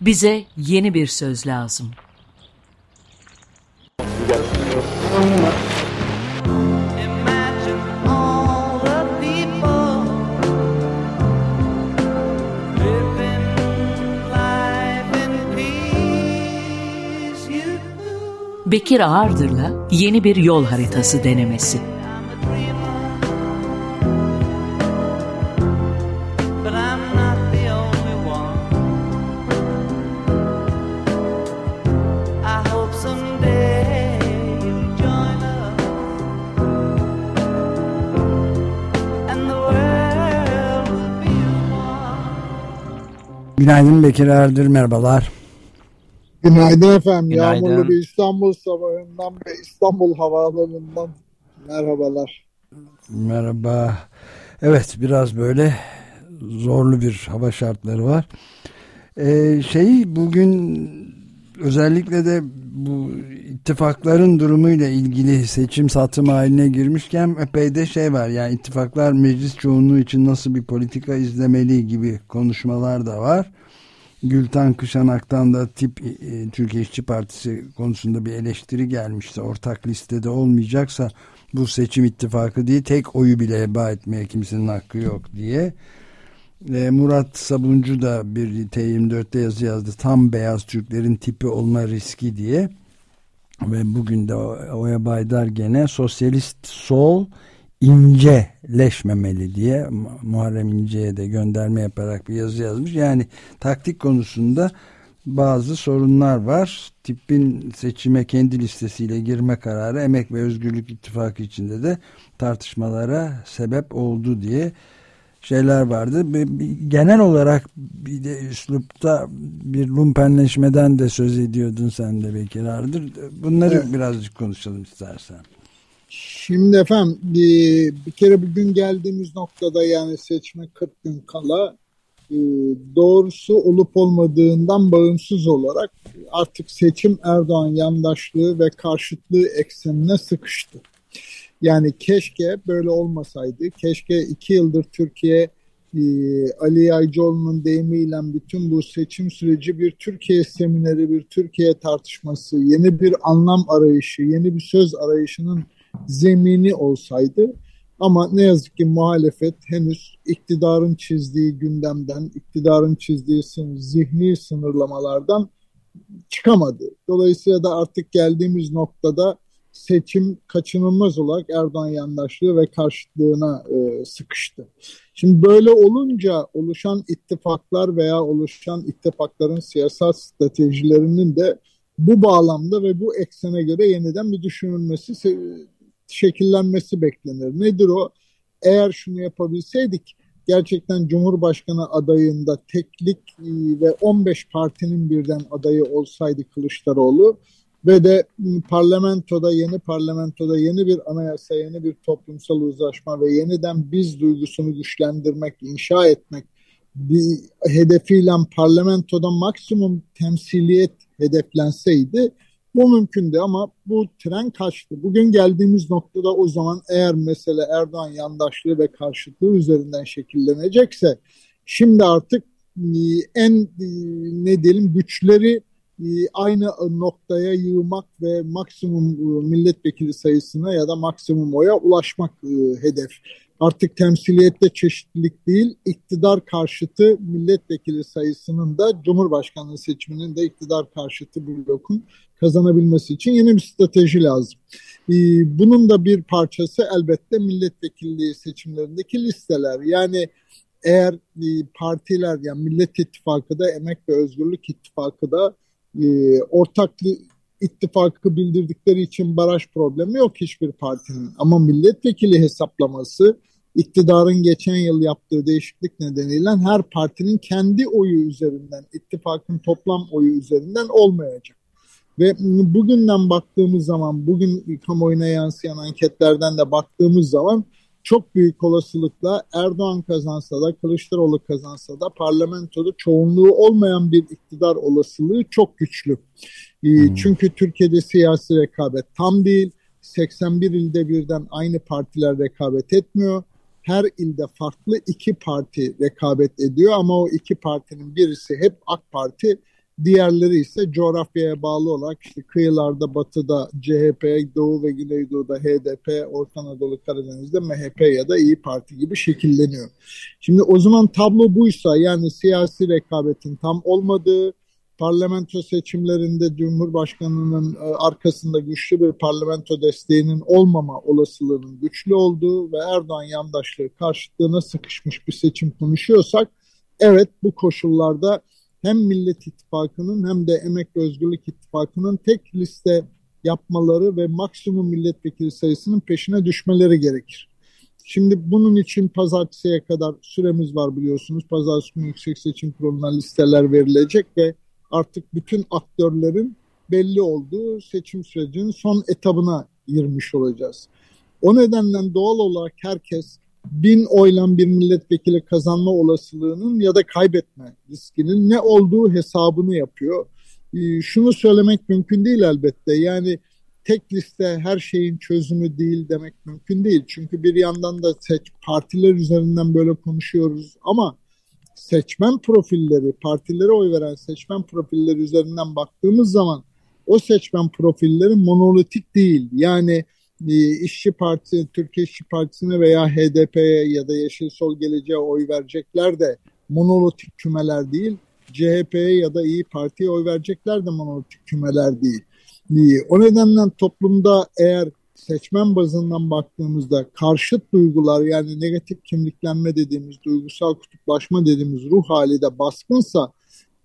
Bize yeni bir söz lazım. Bekir Ağırdır'la yeni bir yol haritası denemesi. Günaydın Bekir Erdir, merhabalar. Günaydın efendim. Günaydın. Yağmurlu bir İstanbul sabahından ve İstanbul havaalanından merhabalar. Merhaba. Evet biraz böyle zorlu bir hava şartları var. Ee, şey bugün özellikle de bu ittifakların durumuyla ilgili seçim satım haline girmişken epey de şey var. Yani ittifaklar meclis çoğunluğu için nasıl bir politika izlemeli gibi konuşmalar da var. Gülten Kışanak'tan da tip e, Türkiye İşçi Partisi konusunda bir eleştiri gelmişti. Ortak listede olmayacaksa bu seçim ittifakı değil tek oyu bile heba etmeye kimsenin hakkı yok diye. E, Murat Sabuncu da bir T24'te yazı yazdı. Tam beyaz Türklerin tipi olma riski diye. Ve bugün de Oya Baydar gene sosyalist sol inceleşmemeli diye Muharrem İnce'ye de gönderme yaparak bir yazı yazmış. Yani taktik konusunda bazı sorunlar var. Tipin seçime kendi listesiyle girme kararı Emek ve Özgürlük İttifakı içinde de tartışmalara sebep oldu diye şeyler vardı. Genel olarak bir de üslupta bir lumpenleşmeden de söz ediyordun sen de Bekir Ardır. Bunları evet. birazcık konuşalım istersen. Şimdi efendim bir, bir kere bugün geldiğimiz noktada yani seçme 40 gün kala e, doğrusu olup olmadığından bağımsız olarak artık seçim Erdoğan yandaşlığı ve karşıtlığı eksenine sıkıştı. Yani keşke böyle olmasaydı. Keşke iki yıldır Türkiye e, Ali Yaycıoğlu'nun deyimiyle bütün bu seçim süreci bir Türkiye semineri, bir Türkiye tartışması, yeni bir anlam arayışı, yeni bir söz arayışının zemini olsaydı ama ne yazık ki muhalefet henüz iktidarın çizdiği gündemden, iktidarın çizdiği zihni sınırlamalardan çıkamadı. Dolayısıyla da artık geldiğimiz noktada seçim kaçınılmaz olarak Erdoğan yandaşlığı ve karşıtlığına e, sıkıştı. Şimdi böyle olunca oluşan ittifaklar veya oluşan ittifakların siyasal stratejilerinin de bu bağlamda ve bu eksene göre yeniden bir düşünülmesi şekillenmesi beklenir. Nedir o? Eğer şunu yapabilseydik gerçekten Cumhurbaşkanı adayında teklik e, ve 15 partinin birden adayı olsaydı Kılıçdaroğlu ve de parlamentoda yeni parlamentoda yeni bir anayasa, yeni bir toplumsal uzlaşma ve yeniden biz duygusunu güçlendirmek, inşa etmek bir hedefiyle parlamentoda maksimum temsiliyet hedeflenseydi bu mümkündü ama bu tren kaçtı. Bugün geldiğimiz noktada o zaman eğer mesele Erdoğan yandaşlığı ve karşıtlığı üzerinden şekillenecekse şimdi artık e, en e, ne diyelim güçleri e, aynı noktaya yığmak ve maksimum milletvekili sayısına ya da maksimum oya ulaşmak hedef. Artık temsiliyette çeşitlilik değil, iktidar karşıtı milletvekili sayısının da Cumhurbaşkanlığı seçiminin de iktidar karşıtı blokun kazanabilmesi için yeni bir strateji lazım. Ee, bunun da bir parçası elbette milletvekilliği seçimlerindeki listeler. Yani eğer e, partiler yani Millet İttifakı da Emek ve Özgürlük İttifakı da e, ortak ittifakı bildirdikleri için baraj problemi yok hiçbir partinin. Ama milletvekili hesaplaması iktidarın geçen yıl yaptığı değişiklik nedeniyle her partinin kendi oyu üzerinden, ittifakın toplam oyu üzerinden olmayacak. Ve bugünden baktığımız zaman, bugün kamuoyuna yansıyan anketlerden de baktığımız zaman çok büyük olasılıkla Erdoğan kazansa da Kılıçdaroğlu kazansa da parlamentoda çoğunluğu olmayan bir iktidar olasılığı çok güçlü. Hmm. Çünkü Türkiye'de siyasi rekabet tam değil. 81 ilde birden aynı partiler rekabet etmiyor. Her ilde farklı iki parti rekabet ediyor ama o iki partinin birisi hep AK Parti, Diğerleri ise coğrafyaya bağlı olarak işte kıyılarda batıda CHP, Doğu ve Güneydoğu'da HDP, Orta Anadolu Karadeniz'de MHP ya da İyi Parti gibi şekilleniyor. Şimdi o zaman tablo buysa yani siyasi rekabetin tam olmadığı, parlamento seçimlerinde Cumhurbaşkanı'nın e, arkasında güçlü bir parlamento desteğinin olmama olasılığının güçlü olduğu ve Erdoğan yandaşlığı karşıtlığına sıkışmış bir seçim konuşuyorsak evet bu koşullarda hem Millet İttifakı'nın hem de Emek ve Özgürlük İttifakı'nın tek liste yapmaları ve maksimum milletvekili sayısının peşine düşmeleri gerekir. Şimdi bunun için pazartesiye kadar süremiz var biliyorsunuz. Pazartesi günü Yüksek Seçim Kurulu'na listeler verilecek ve artık bütün aktörlerin belli olduğu seçim sürecinin son etabına girmiş olacağız. O nedenle doğal olarak herkes bin oylan bir milletvekili kazanma olasılığının ya da kaybetme riskinin ne olduğu hesabını yapıyor. Ee, şunu söylemek mümkün değil elbette. Yani tek liste her şeyin çözümü değil demek mümkün değil. Çünkü bir yandan da seç, partiler üzerinden böyle konuşuyoruz ama seçmen profilleri, partilere oy veren seçmen profilleri üzerinden baktığımız zaman o seçmen profilleri monolitik değil. Yani İşçi Partisi, Türkiye İşçi Partisi'ne veya HDP'ye ya da Yeşil Sol Geleceğe oy verecekler de monolitik kümeler değil. CHP'ye ya da İyi Parti'ye oy verecekler de monolitik kümeler değil. E, o nedenle toplumda eğer seçmen bazından baktığımızda karşıt duygular yani negatif kimliklenme dediğimiz duygusal kutuplaşma dediğimiz ruh hali de baskınsa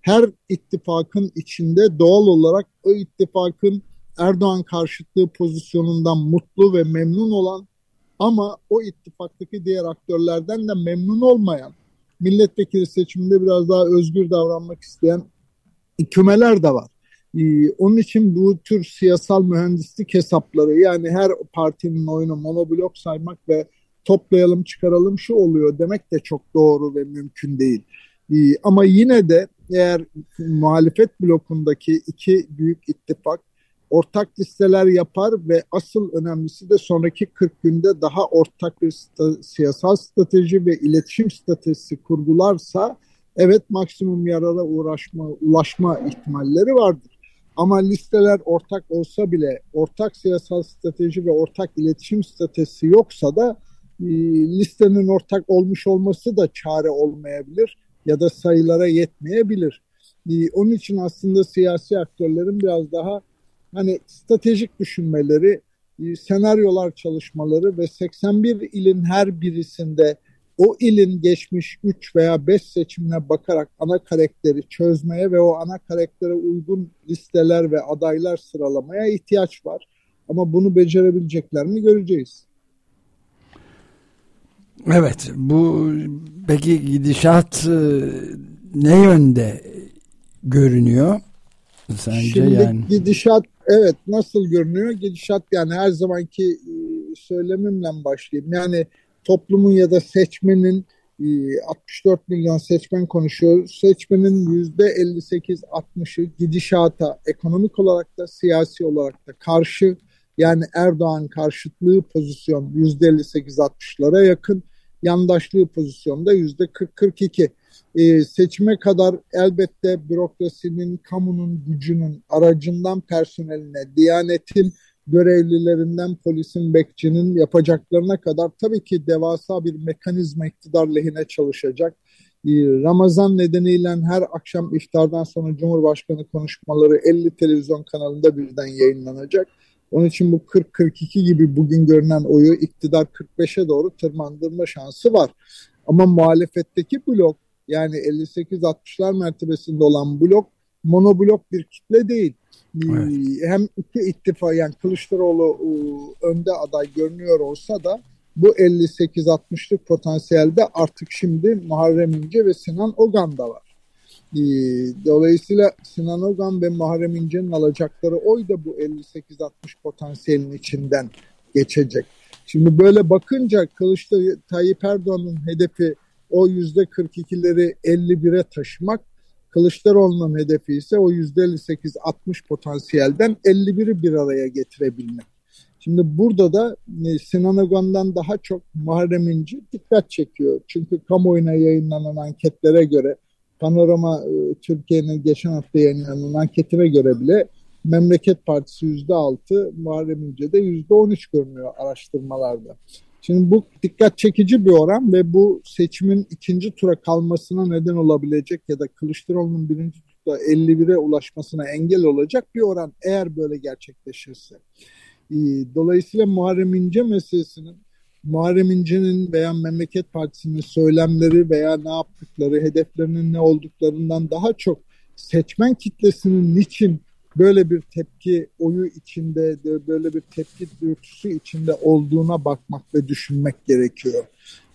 her ittifakın içinde doğal olarak o ittifakın Erdoğan karşıtlığı pozisyonundan mutlu ve memnun olan ama o ittifaktaki diğer aktörlerden de memnun olmayan milletvekili seçiminde biraz daha özgür davranmak isteyen kümeler de var. Ee, onun için bu tür siyasal mühendislik hesapları yani her partinin oyunu monoblok saymak ve toplayalım çıkaralım şu oluyor demek de çok doğru ve mümkün değil. Ee, ama yine de eğer muhalefet blokundaki iki büyük ittifak ortak listeler yapar ve asıl önemlisi de sonraki 40 günde daha ortak bir sta siyasal strateji ve iletişim stratejisi kurgularsa evet maksimum yarara uğraşma, ulaşma ihtimalleri vardır. Ama listeler ortak olsa bile ortak siyasal strateji ve ortak iletişim stratejisi yoksa da e, listenin ortak olmuş olması da çare olmayabilir ya da sayılara yetmeyebilir. E, onun için aslında siyasi aktörlerin biraz daha hani stratejik düşünmeleri, e, senaryolar çalışmaları ve 81 ilin her birisinde o ilin geçmiş 3 veya 5 seçimine bakarak ana karakteri çözmeye ve o ana karaktere uygun listeler ve adaylar sıralamaya ihtiyaç var. Ama bunu becerebilecekler mi göreceğiz. Evet bu peki gidişat e, ne yönde görünüyor sence Şimdi yani? gidişat evet nasıl görünüyor? Gidişat yani her zamanki e, söylemimle başlayayım. Yani toplumun ya da seçmenin 64 e, milyon seçmen konuşuyor. Seçmenin %58-60'ı gidişata ekonomik olarak da siyasi olarak da karşı yani Erdoğan karşıtlığı pozisyon %58-60'lara yakın yandaşlığı pozisyonda %40-42. Ee, seçime kadar elbette bürokrasinin, kamunun gücünün aracından personeline, diyanetin görevlilerinden polisin, bekçinin yapacaklarına kadar tabii ki devasa bir mekanizma iktidar lehine çalışacak. Ee, Ramazan nedeniyle her akşam iftardan sonra Cumhurbaşkanı konuşmaları 50 televizyon kanalında birden yayınlanacak. Onun için bu 40-42 gibi bugün görünen oyu iktidar 45'e doğru tırmandırma şansı var. Ama muhalefetteki blok yani 58-60'lar mertebesinde olan blok monoblok bir kitle değil. Evet. Ee, hem iki ittifak yani Kılıçdaroğlu e, önde aday görünüyor olsa da bu 58-60'lık potansiyelde artık şimdi Muharrem İnce ve Sinan Ogan da var. Ee, dolayısıyla Sinan Ogan ve Muharrem İnce'nin alacakları oy da bu 58-60 potansiyelin içinden geçecek. Şimdi böyle bakınca Kılıçdaroğlu Tayyip Erdoğan'ın hedefi o yüzde 42'leri 51'e taşımak Kılıçdaroğlu'nun hedefi ise o %58-60 potansiyelden 51'i bir araya getirebilmek. Şimdi burada da e, Sinan Ogan'dan daha çok Muharrem İnce dikkat çekiyor. Çünkü kamuoyuna yayınlanan anketlere göre Panorama e, Türkiye'nin geçen hafta yayınlanan anketine göre bile Memleket Partisi yüzde altı, Muharrem İnce de yüzde on üç görünüyor araştırmalarda. Şimdi bu dikkat çekici bir oran ve bu seçimin ikinci tura kalmasına neden olabilecek ya da Kılıçdaroğlu'nun birinci turda 51'e ulaşmasına engel olacak bir oran eğer böyle gerçekleşirse. Ee, dolayısıyla Muharrem İnce meselesinin Muharrem İnce'nin veya Memleket Partisi'nin söylemleri veya ne yaptıkları, hedeflerinin ne olduklarından daha çok seçmen kitlesinin niçin böyle bir tepki oyu içinde, böyle bir tepki dürtüsü içinde olduğuna bakmak ve düşünmek gerekiyor.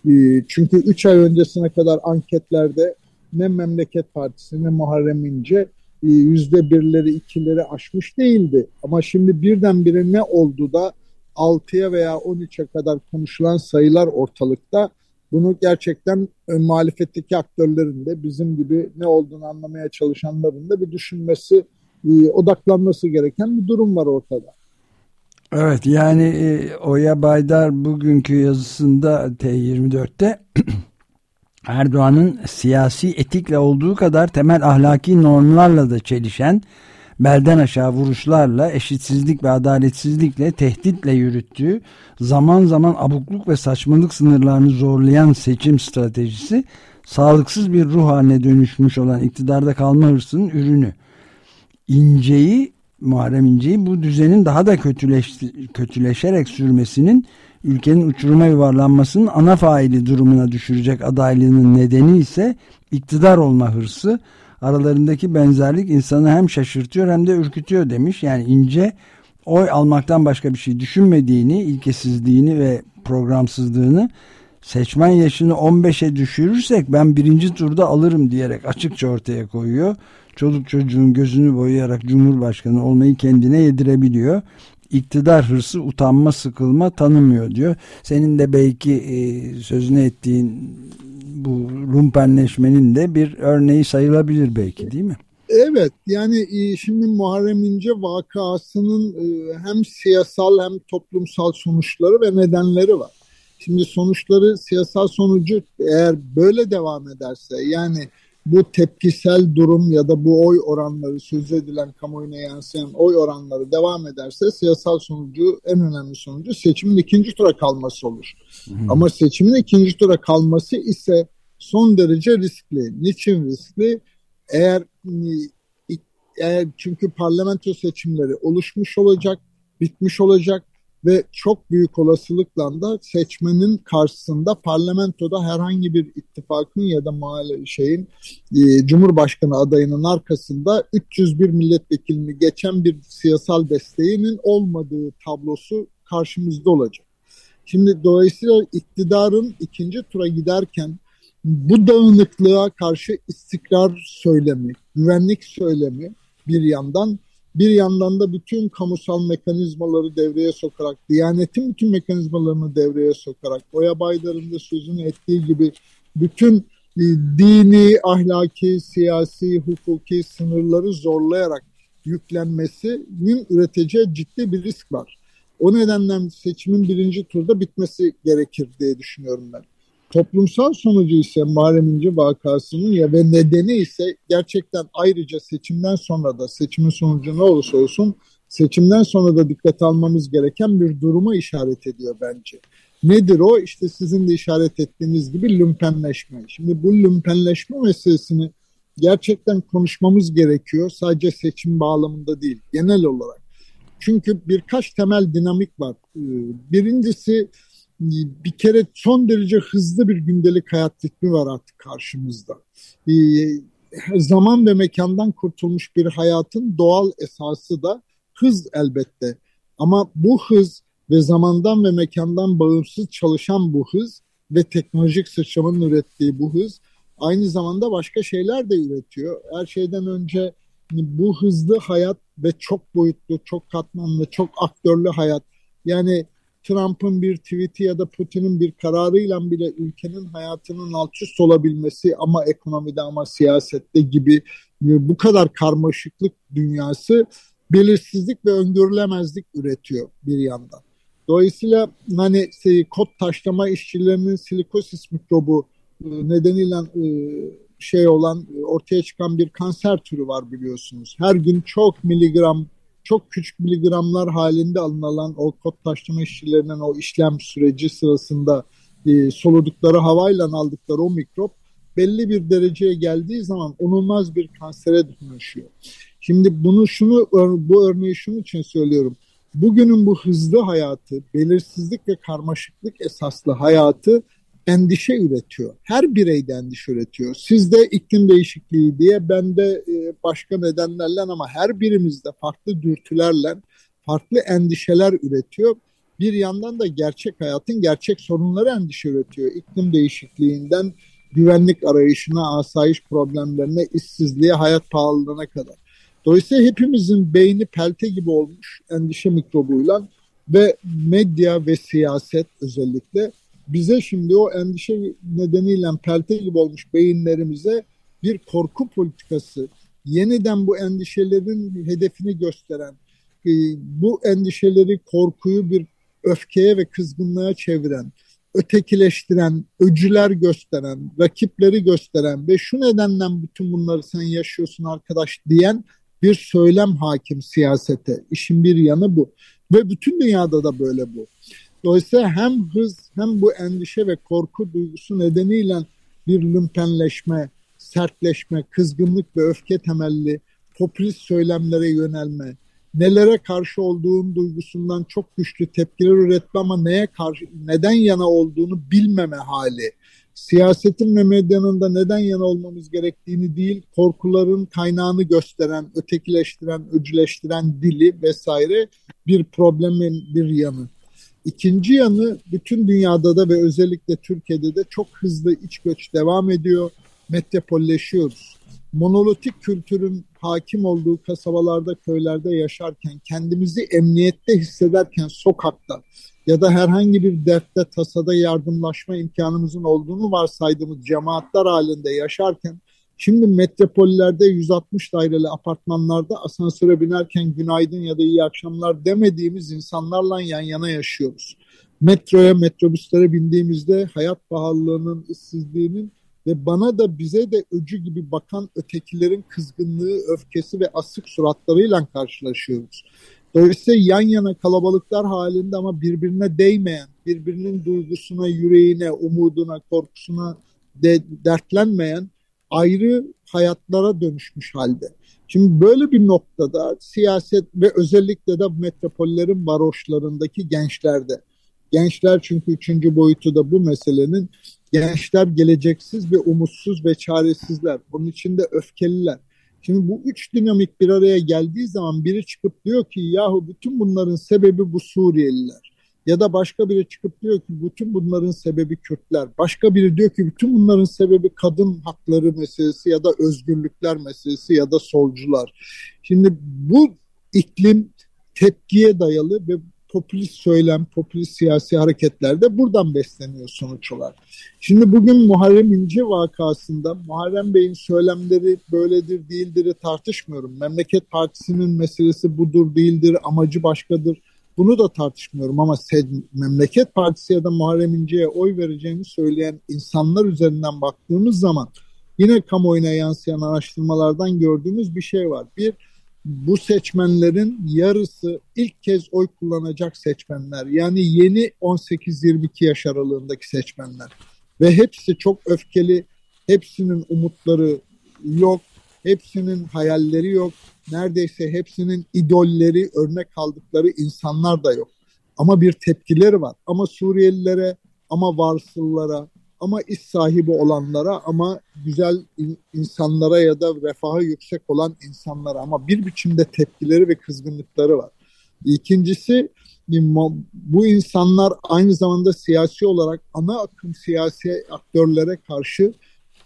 Ee, çünkü 3 ay öncesine kadar anketlerde ne Memleket Partisi ne Muharrem İnce e, yüzde birleri ikileri aşmış değildi. Ama şimdi birdenbire ne oldu da 6'ya veya 13'e kadar konuşulan sayılar ortalıkta. Bunu gerçekten muhalefetteki aktörlerin de bizim gibi ne olduğunu anlamaya çalışanların da bir düşünmesi e, odaklanması gereken bir durum var ortada. Evet yani e, Oya Baydar bugünkü yazısında T24'te Erdoğan'ın siyasi etikle olduğu kadar temel ahlaki normlarla da çelişen belden aşağı vuruşlarla, eşitsizlik ve adaletsizlikle, tehditle yürüttüğü, zaman zaman abukluk ve saçmalık sınırlarını zorlayan seçim stratejisi, sağlıksız bir ruh haline dönüşmüş olan iktidarda kalma hırsının ürünü. İnce'yi Muharrem İnce'yi bu düzenin daha da kötüleş, kötüleşerek sürmesinin ülkenin uçuruma yuvarlanmasının ana faili durumuna düşürecek adaylığının nedeni ise iktidar olma hırsı. Aralarındaki benzerlik insanı hem şaşırtıyor hem de ürkütüyor demiş. Yani İnce oy almaktan başka bir şey düşünmediğini, ilkesizliğini ve programsızlığını seçmen yaşını 15'e düşürürsek ben birinci turda alırım diyerek açıkça ortaya koyuyor çoluk çocuğun gözünü boyayarak Cumhurbaşkanı olmayı kendine yedirebiliyor. İktidar hırsı utanma sıkılma tanımıyor diyor. Senin de belki e, sözünü ettiğin bu lumpenleşmenin de bir örneği sayılabilir belki değil mi? Evet yani e, şimdi Muharrem İnce vakasının e, hem siyasal hem toplumsal sonuçları ve nedenleri var. Şimdi sonuçları siyasal sonucu eğer böyle devam ederse yani bu tepkisel durum ya da bu oy oranları söz edilen kamuoyuna yansıyan oy oranları devam ederse siyasal sonucu en önemli sonucu seçimin ikinci tura kalması olur. Hı hı. Ama seçimin ikinci tura kalması ise son derece riskli. Niçin riskli? Eğer eğer çünkü parlamento seçimleri oluşmuş olacak, bitmiş olacak ve çok büyük olasılıkla da seçmenin karşısında parlamentoda herhangi bir ittifakın ya da şeyin e, Cumhurbaşkanı adayının arkasında 301 milletvekilini geçen bir siyasal desteğinin olmadığı tablosu karşımızda olacak. Şimdi dolayısıyla iktidarın ikinci tura giderken bu dağınıklığa karşı istikrar söylemi, güvenlik söylemi bir yandan bir yandan da bütün kamusal mekanizmaları devreye sokarak, Diyanet'in bütün mekanizmalarını devreye sokarak, Oya Baydar'ın da sözünü ettiği gibi bütün e, dini, ahlaki, siyasi, hukuki sınırları zorlayarak yüklenmesinin üreteceği ciddi bir risk var. O nedenle seçimin birinci turda bitmesi gerekir diye düşünüyorum ben. Toplumsal sonucu ise Muharrem İnce vakasının ya ve nedeni ise gerçekten ayrıca seçimden sonra da seçimin sonucu ne olursa olsun seçimden sonra da dikkat almamız gereken bir duruma işaret ediyor bence. Nedir o? İşte sizin de işaret ettiğiniz gibi lümpenleşme. Şimdi bu lümpenleşme meselesini gerçekten konuşmamız gerekiyor. Sadece seçim bağlamında değil, genel olarak. Çünkü birkaç temel dinamik var. Ee, birincisi bir kere son derece hızlı bir gündelik hayat ritmi var artık karşımızda. Ee, zaman ve mekandan kurtulmuş bir hayatın doğal esası da hız elbette. Ama bu hız ve zamandan ve mekandan bağımsız çalışan bu hız ve teknolojik sıçramanın ürettiği bu hız aynı zamanda başka şeyler de üretiyor. Her şeyden önce bu hızlı hayat ve çok boyutlu, çok katmanlı, çok aktörlü hayat yani Trump'ın bir tweet'i ya da Putin'in bir kararıyla bile ülkenin hayatının alt üst olabilmesi ama ekonomide ama siyasette gibi e, bu kadar karmaşıklık dünyası belirsizlik ve öngörülemezlik üretiyor bir yandan. Dolayısıyla hani şey, kod taşlama işçilerinin silikosis mikrobu e, nedeniyle e, şey olan ortaya çıkan bir kanser türü var biliyorsunuz. Her gün çok miligram çok küçük miligramlar halinde alınan o kod taşlama işçilerinin o işlem süreci sırasında e, soludukları havayla aldıkları o mikrop belli bir dereceye geldiği zaman onulmaz bir kansere dönüşüyor. Şimdi bunu şunu bu örneği şunun için söylüyorum. Bugünün bu hızlı hayatı, belirsizlik ve karmaşıklık esaslı hayatı endişe üretiyor. Her birey de endişe üretiyor. Sizde iklim değişikliği diye, ben de e, başka nedenlerle ama her birimizde farklı dürtülerle farklı endişeler üretiyor. Bir yandan da gerçek hayatın gerçek sorunları endişe üretiyor. İklim değişikliğinden güvenlik arayışına, asayiş problemlerine, işsizliğe, hayat pahalılığına kadar. Dolayısıyla hepimizin beyni pelte gibi olmuş endişe mikrobuyla ve medya ve siyaset özellikle bize şimdi o endişe nedeniyle pelte gibi olmuş beyinlerimize bir korku politikası, yeniden bu endişelerin hedefini gösteren, e, bu endişeleri, korkuyu bir öfkeye ve kızgınlığa çeviren, ötekileştiren, öcüler gösteren, rakipleri gösteren ve şu nedenden bütün bunları sen yaşıyorsun arkadaş diyen bir söylem hakim siyasete. İşin bir yanı bu. Ve bütün dünyada da böyle bu. Dolayısıyla hem hız hem bu endişe ve korku duygusu nedeniyle bir lümpenleşme, sertleşme, kızgınlık ve öfke temelli popülist söylemlere yönelme, nelere karşı olduğun duygusundan çok güçlü tepkiler üretme ama neye karşı, neden yana olduğunu bilmeme hali. Siyasetin ve medyanın da neden yana olmamız gerektiğini değil, korkuların kaynağını gösteren, ötekileştiren, öcüleştiren dili vesaire bir problemin bir yanı. İkinci yanı bütün dünyada da ve özellikle Türkiye'de de çok hızlı iç göç devam ediyor. Metropolleşiyoruz. Monolitik kültürün hakim olduğu kasabalarda, köylerde yaşarken, kendimizi emniyette hissederken sokakta ya da herhangi bir dertte, tasada yardımlaşma imkanımızın olduğunu varsaydığımız cemaatler halinde yaşarken Şimdi metropollerde 160 daireli apartmanlarda asansöre binerken günaydın ya da iyi akşamlar demediğimiz insanlarla yan yana yaşıyoruz. Metroya, metrobüslere bindiğimizde hayat pahalılığının, işsizliğinin ve bana da bize de öcü gibi bakan ötekilerin kızgınlığı, öfkesi ve asık suratlarıyla karşılaşıyoruz. Dolayısıyla yan yana kalabalıklar halinde ama birbirine değmeyen, birbirinin duygusuna, yüreğine, umuduna, korkusuna de, dertlenmeyen ayrı hayatlara dönüşmüş halde. Şimdi böyle bir noktada siyaset ve özellikle de metropollerin varoşlarındaki gençlerde, gençler çünkü üçüncü boyutu da bu meselenin gençler geleceksiz ve umutsuz ve çaresizler. Bunun içinde öfkeliler. Şimdi bu üç dinamik bir araya geldiği zaman biri çıkıp diyor ki yahu bütün bunların sebebi bu Suriyeliler. Ya da başka biri çıkıp diyor ki bütün bunların sebebi Kürtler. Başka biri diyor ki bütün bunların sebebi kadın hakları meselesi ya da özgürlükler meselesi ya da solcular. Şimdi bu iklim tepkiye dayalı ve popülist söylem, popülist siyasi hareketlerde buradan besleniyor sonuç. Şimdi bugün Muharrem İnce vakasında Muharrem Bey'in söylemleri böyledir değildir tartışmıyorum. Memleket Partisi'nin meselesi budur değildir, amacı başkadır bunu da tartışmıyorum ama Memleket Partisi ya da Muharrem İnce'ye oy vereceğini söyleyen insanlar üzerinden baktığımız zaman yine kamuoyuna yansıyan araştırmalardan gördüğümüz bir şey var. Bir, bu seçmenlerin yarısı ilk kez oy kullanacak seçmenler. Yani yeni 18-22 yaş aralığındaki seçmenler. Ve hepsi çok öfkeli, hepsinin umutları yok, hepsinin hayalleri yok, neredeyse hepsinin idolleri, örnek aldıkları insanlar da yok. Ama bir tepkileri var. Ama Suriyelilere, ama varsıllara, ama iş sahibi olanlara, ama güzel insanlara ya da refahı yüksek olan insanlara ama bir biçimde tepkileri ve kızgınlıkları var. İkincisi bu insanlar aynı zamanda siyasi olarak ana akım siyasi aktörlere karşı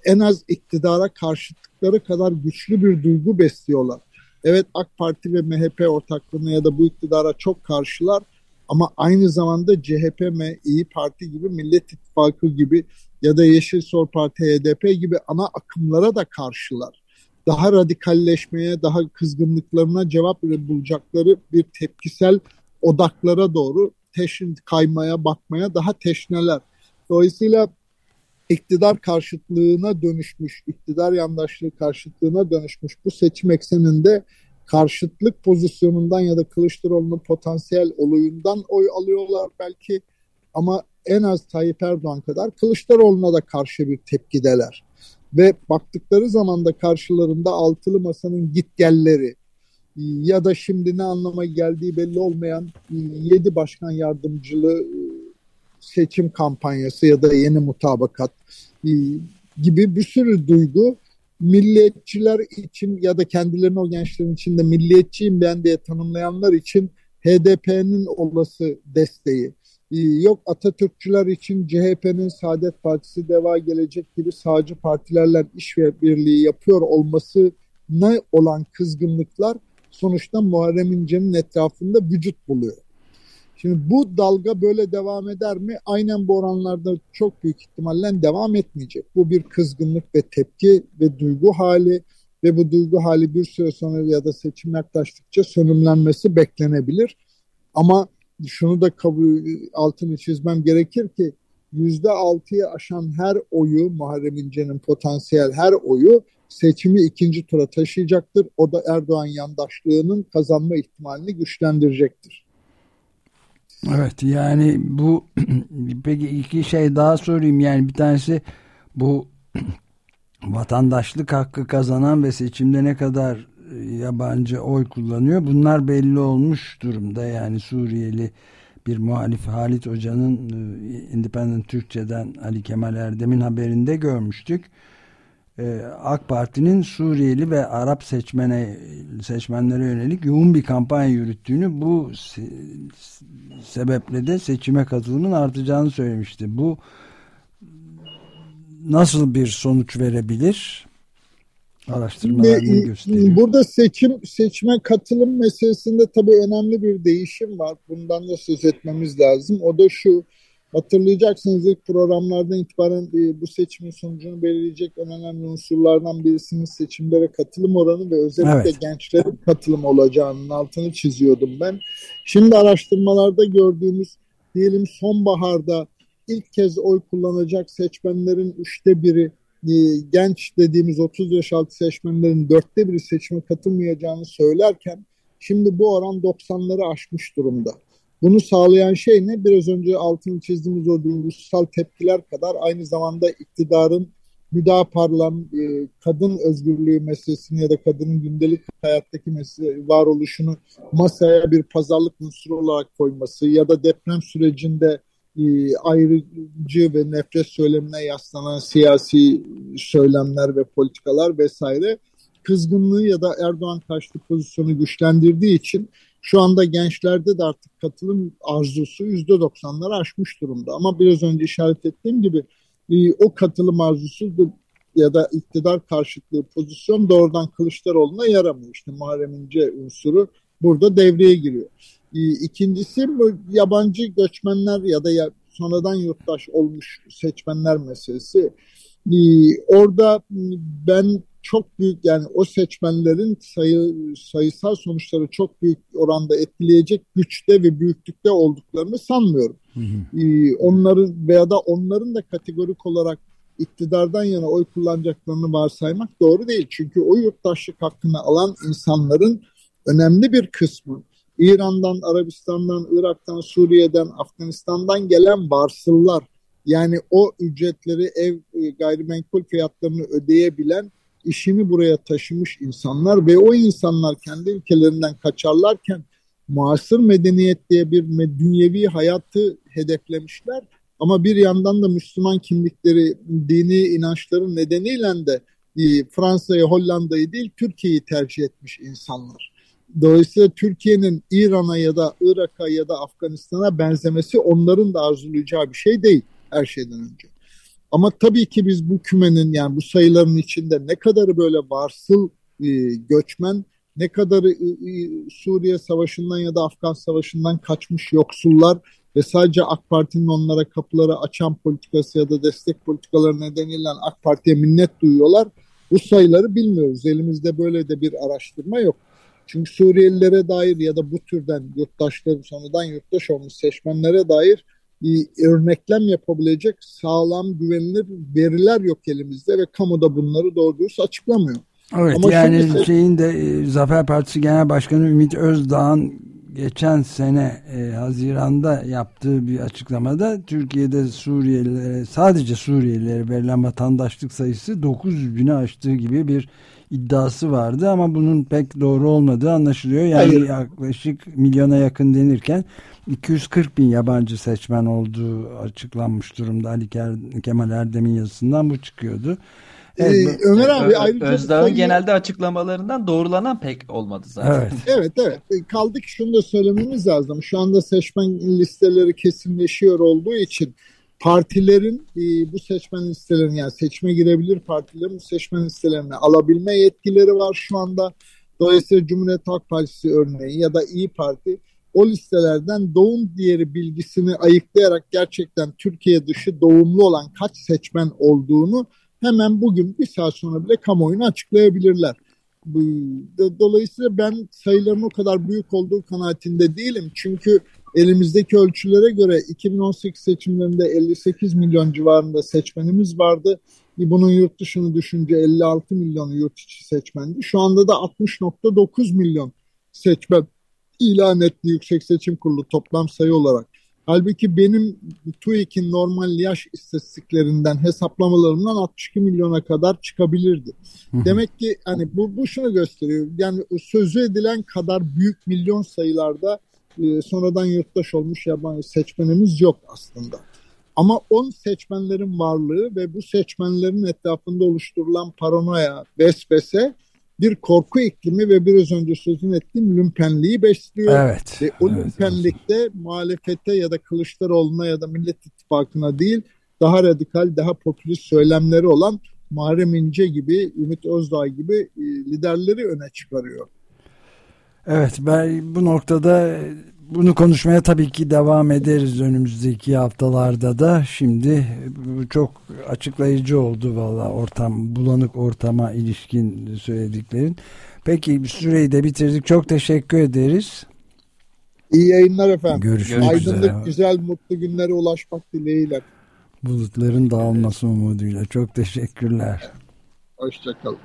en az iktidara karşıtlıkları kadar güçlü bir duygu besliyorlar. Evet AK Parti ve MHP ortaklığına ya da bu iktidara çok karşılar ama aynı zamanda CHP, M, İyi Parti gibi Millet İttifakı gibi ya da Yeşil Sol Parti, HDP gibi ana akımlara da karşılar. Daha radikalleşmeye, daha kızgınlıklarına cevap bulacakları bir tepkisel odaklara doğru teşin kaymaya, bakmaya daha teşneler. Dolayısıyla iktidar karşıtlığına dönüşmüş, iktidar yandaşlığı karşıtlığına dönüşmüş bu seçim ekseninde karşıtlık pozisyonundan ya da Kılıçdaroğlu'nun potansiyel oluyundan oy alıyorlar belki ama en az Tayyip Erdoğan kadar Kılıçdaroğlu'na da karşı bir tepkideler. Ve baktıkları zaman da karşılarında altılı masanın gitgelleri ya da şimdi ne anlama geldiği belli olmayan yedi başkan yardımcılığı seçim kampanyası ya da yeni mutabakat gibi bir sürü duygu milliyetçiler için ya da kendilerini o gençlerin içinde milliyetçiyim ben diye tanımlayanlar için HDP'nin olası desteği. Ee, yok Atatürkçüler için CHP'nin Saadet Partisi, Deva Gelecek gibi sağcı partilerle iş ve birliği yapıyor olması ne olan kızgınlıklar sonuçta Muharrem İnce'nin etrafında vücut buluyor. Şimdi bu dalga böyle devam eder mi? Aynen bu oranlarda çok büyük ihtimalle devam etmeyecek. Bu bir kızgınlık ve tepki ve duygu hali ve bu duygu hali bir süre sonra ya da seçim yaklaştıkça sönümlenmesi beklenebilir. Ama şunu da kabul altını çizmem gerekir ki yüzde altıyı aşan her oyu Muharrem İnce'nin potansiyel her oyu seçimi ikinci tura taşıyacaktır. O da Erdoğan yandaşlığının kazanma ihtimalini güçlendirecektir. Evet yani bu peki iki şey daha sorayım. Yani bir tanesi bu vatandaşlık hakkı kazanan ve seçimde ne kadar e, yabancı oy kullanıyor bunlar belli olmuş durumda. Yani Suriyeli bir muhalif Halit Hoca'nın e, Independent Türkçe'den Ali Kemal Erdem'in haberinde görmüştük AK Parti'nin Suriyeli ve Arap seçmene seçmenlere yönelik yoğun bir kampanya yürüttüğünü bu se sebeple de seçime katılımın artacağını söylemişti. Bu nasıl bir sonuç verebilir? Araştırmalarını gösteriyor. Burada seçim seçme katılım meselesinde tabii önemli bir değişim var. Bundan da söz etmemiz lazım. O da şu Hatırlayacaksınız ilk programlardan itibaren e, bu seçimin sonucunu belirleyecek en önemli unsurlardan birisinin seçimlere katılım oranı ve özellikle evet. gençlerin katılım olacağının altını çiziyordum ben. Şimdi araştırmalarda gördüğümüz diyelim sonbaharda ilk kez oy kullanacak seçmenlerin üçte biri e, genç dediğimiz 30 yaş altı seçmenlerin dörtte biri seçime katılmayacağını söylerken şimdi bu oran 90'ları aşmış durumda. Bunu sağlayan şey ne? Biraz önce altını çizdiğimiz o duygusal tepkiler kadar aynı zamanda iktidarın müdaparlan e, kadın özgürlüğü meselesini ya da kadının gündelik hayattaki mesele, varoluşunu masaya bir pazarlık unsuru olarak koyması ya da deprem sürecinde e, ayrıcı ve nefret söylemine yaslanan siyasi söylemler ve politikalar vesaire kızgınlığı ya da Erdoğan karşıtı pozisyonu güçlendirdiği için şu anda gençlerde de artık katılım arzusu yüzde doksanları aşmış durumda. Ama biraz önce işaret ettiğim gibi e, o katılım arzusu ya da iktidar karşıtlığı pozisyon doğrudan Kılıçdaroğlu'na yaramıyor. İşte Muharrem İnce unsuru burada devreye giriyor. E, ikincisi bu yabancı göçmenler ya da sonradan yurttaş olmuş seçmenler meselesi. E, orada ben çok büyük yani o seçmenlerin sayı, sayısal sonuçları çok büyük oranda etkileyecek güçte ve büyüklükte olduklarını sanmıyorum. Hı hı. Ee, onların veya da onların da kategorik olarak iktidardan yana oy kullanacaklarını varsaymak doğru değil. Çünkü o yurttaşlık hakkını alan insanların önemli bir kısmı İran'dan, Arabistan'dan, Irak'tan, Suriye'den, Afganistan'dan gelen varsıllar yani o ücretleri ev e, gayrimenkul fiyatlarını ödeyebilen işini buraya taşımış insanlar ve o insanlar kendi ülkelerinden kaçarlarken muasır medeniyet diye bir dünyevi hayatı hedeflemişler. Ama bir yandan da Müslüman kimlikleri, dini inançları nedeniyle de e, Fransa'yı, Hollanda'yı değil Türkiye'yi tercih etmiş insanlar. Dolayısıyla Türkiye'nin İran'a ya da Irak'a ya da Afganistan'a benzemesi onların da arzulayacağı bir şey değil her şeyden önce. Ama tabii ki biz bu kümenin yani bu sayıların içinde ne kadarı böyle varsıl e, göçmen, ne kadarı e, e, Suriye Savaşı'ndan ya da Afgan Savaşı'ndan kaçmış yoksullar ve sadece AK Parti'nin onlara kapıları açan politikası ya da destek politikaları nedeniyle AK Parti'ye minnet duyuyorlar. Bu sayıları bilmiyoruz. Elimizde böyle de bir araştırma yok. Çünkü Suriyelilere dair ya da bu türden yurttaşları sonradan yurttaş olmuş seçmenlere dair örneklem yapabilecek sağlam güvenilir veriler yok elimizde ve kamuda bunları doğru dürüst açıklamıyor. Evet Ama yani şimdi... şeyin de e, Zafer Partisi Genel Başkanı Ümit Özdağ'ın geçen sene e, Haziran'da yaptığı bir açıklamada Türkiye'de Suriyelilere sadece Suriyelilere verilen vatandaşlık sayısı 900 bini aştığı gibi bir iddiası vardı ama bunun pek doğru olmadığı anlaşılıyor. Yani Hayır. yaklaşık milyona yakın denirken 240 bin yabancı seçmen olduğu açıklanmış durumda. Ali Kemal Erdem'in yazısından bu çıkıyordu. Evet, ee, Ömer abi ayrıca Özdağ'ın sayı... genelde açıklamalarından doğrulanan pek olmadı zaten. Evet. evet evet. E, kaldı ki şunu da söylememiz lazım. Şu anda seçmen listeleri kesinleşiyor olduğu için partilerin e, bu seçmen listelerini yani seçme girebilir partilerin bu seçmen listelerini alabilme yetkileri var şu anda. Dolayısıyla Cumhuriyet Halk Partisi örneği ya da İyi Parti o listelerden doğum diğeri bilgisini ayıklayarak gerçekten Türkiye dışı doğumlu olan kaç seçmen olduğunu hemen bugün bir saat sonra bile kamuoyuna açıklayabilirler. Dolayısıyla ben sayıların o kadar büyük olduğu kanaatinde değilim. Çünkü elimizdeki ölçülere göre 2018 seçimlerinde 58 milyon civarında seçmenimiz vardı. Bunun yurt dışını düşünce 56 milyon yurt içi seçmendi. Şu anda da 60.9 milyon seçmen ilan etti Yüksek Seçim Kurulu toplam sayı olarak. Halbuki benim TÜİK'in normal yaş istatistiklerinden hesaplamalarımdan 62 milyona kadar çıkabilirdi. Demek ki hani bu, bu şunu gösteriyor. Yani sözü edilen kadar büyük milyon sayılarda e, sonradan yurttaş olmuş yabancı seçmenimiz yok aslında. Ama 10 seçmenlerin varlığı ve bu seçmenlerin etrafında oluşturulan paranoya, vesvese bir korku iklimi ve biraz önce sözün ettiğim lümpenliği besliyor. Evet. Ve o evet, lümpenlikte evet. muhalefete ya da Kılıçdaroğlu'na ya da Millet İttifakı'na değil daha radikal, daha popülist söylemleri olan Muharrem İnce gibi, Ümit Özdağ gibi e, liderleri öne çıkarıyor. Evet ben bu noktada bunu konuşmaya tabii ki devam ederiz önümüzdeki haftalarda da. Şimdi çok açıklayıcı oldu valla ortam, bulanık ortama ilişkin söylediklerin. Peki süreyi de bitirdik. Çok teşekkür ederiz. İyi yayınlar efendim. Görüşmek Aydınlık, üzere. güzel, mutlu günlere ulaşmak dileğiyle. Bulutların dağılması umuduyla. Çok teşekkürler. Hoşçakalın.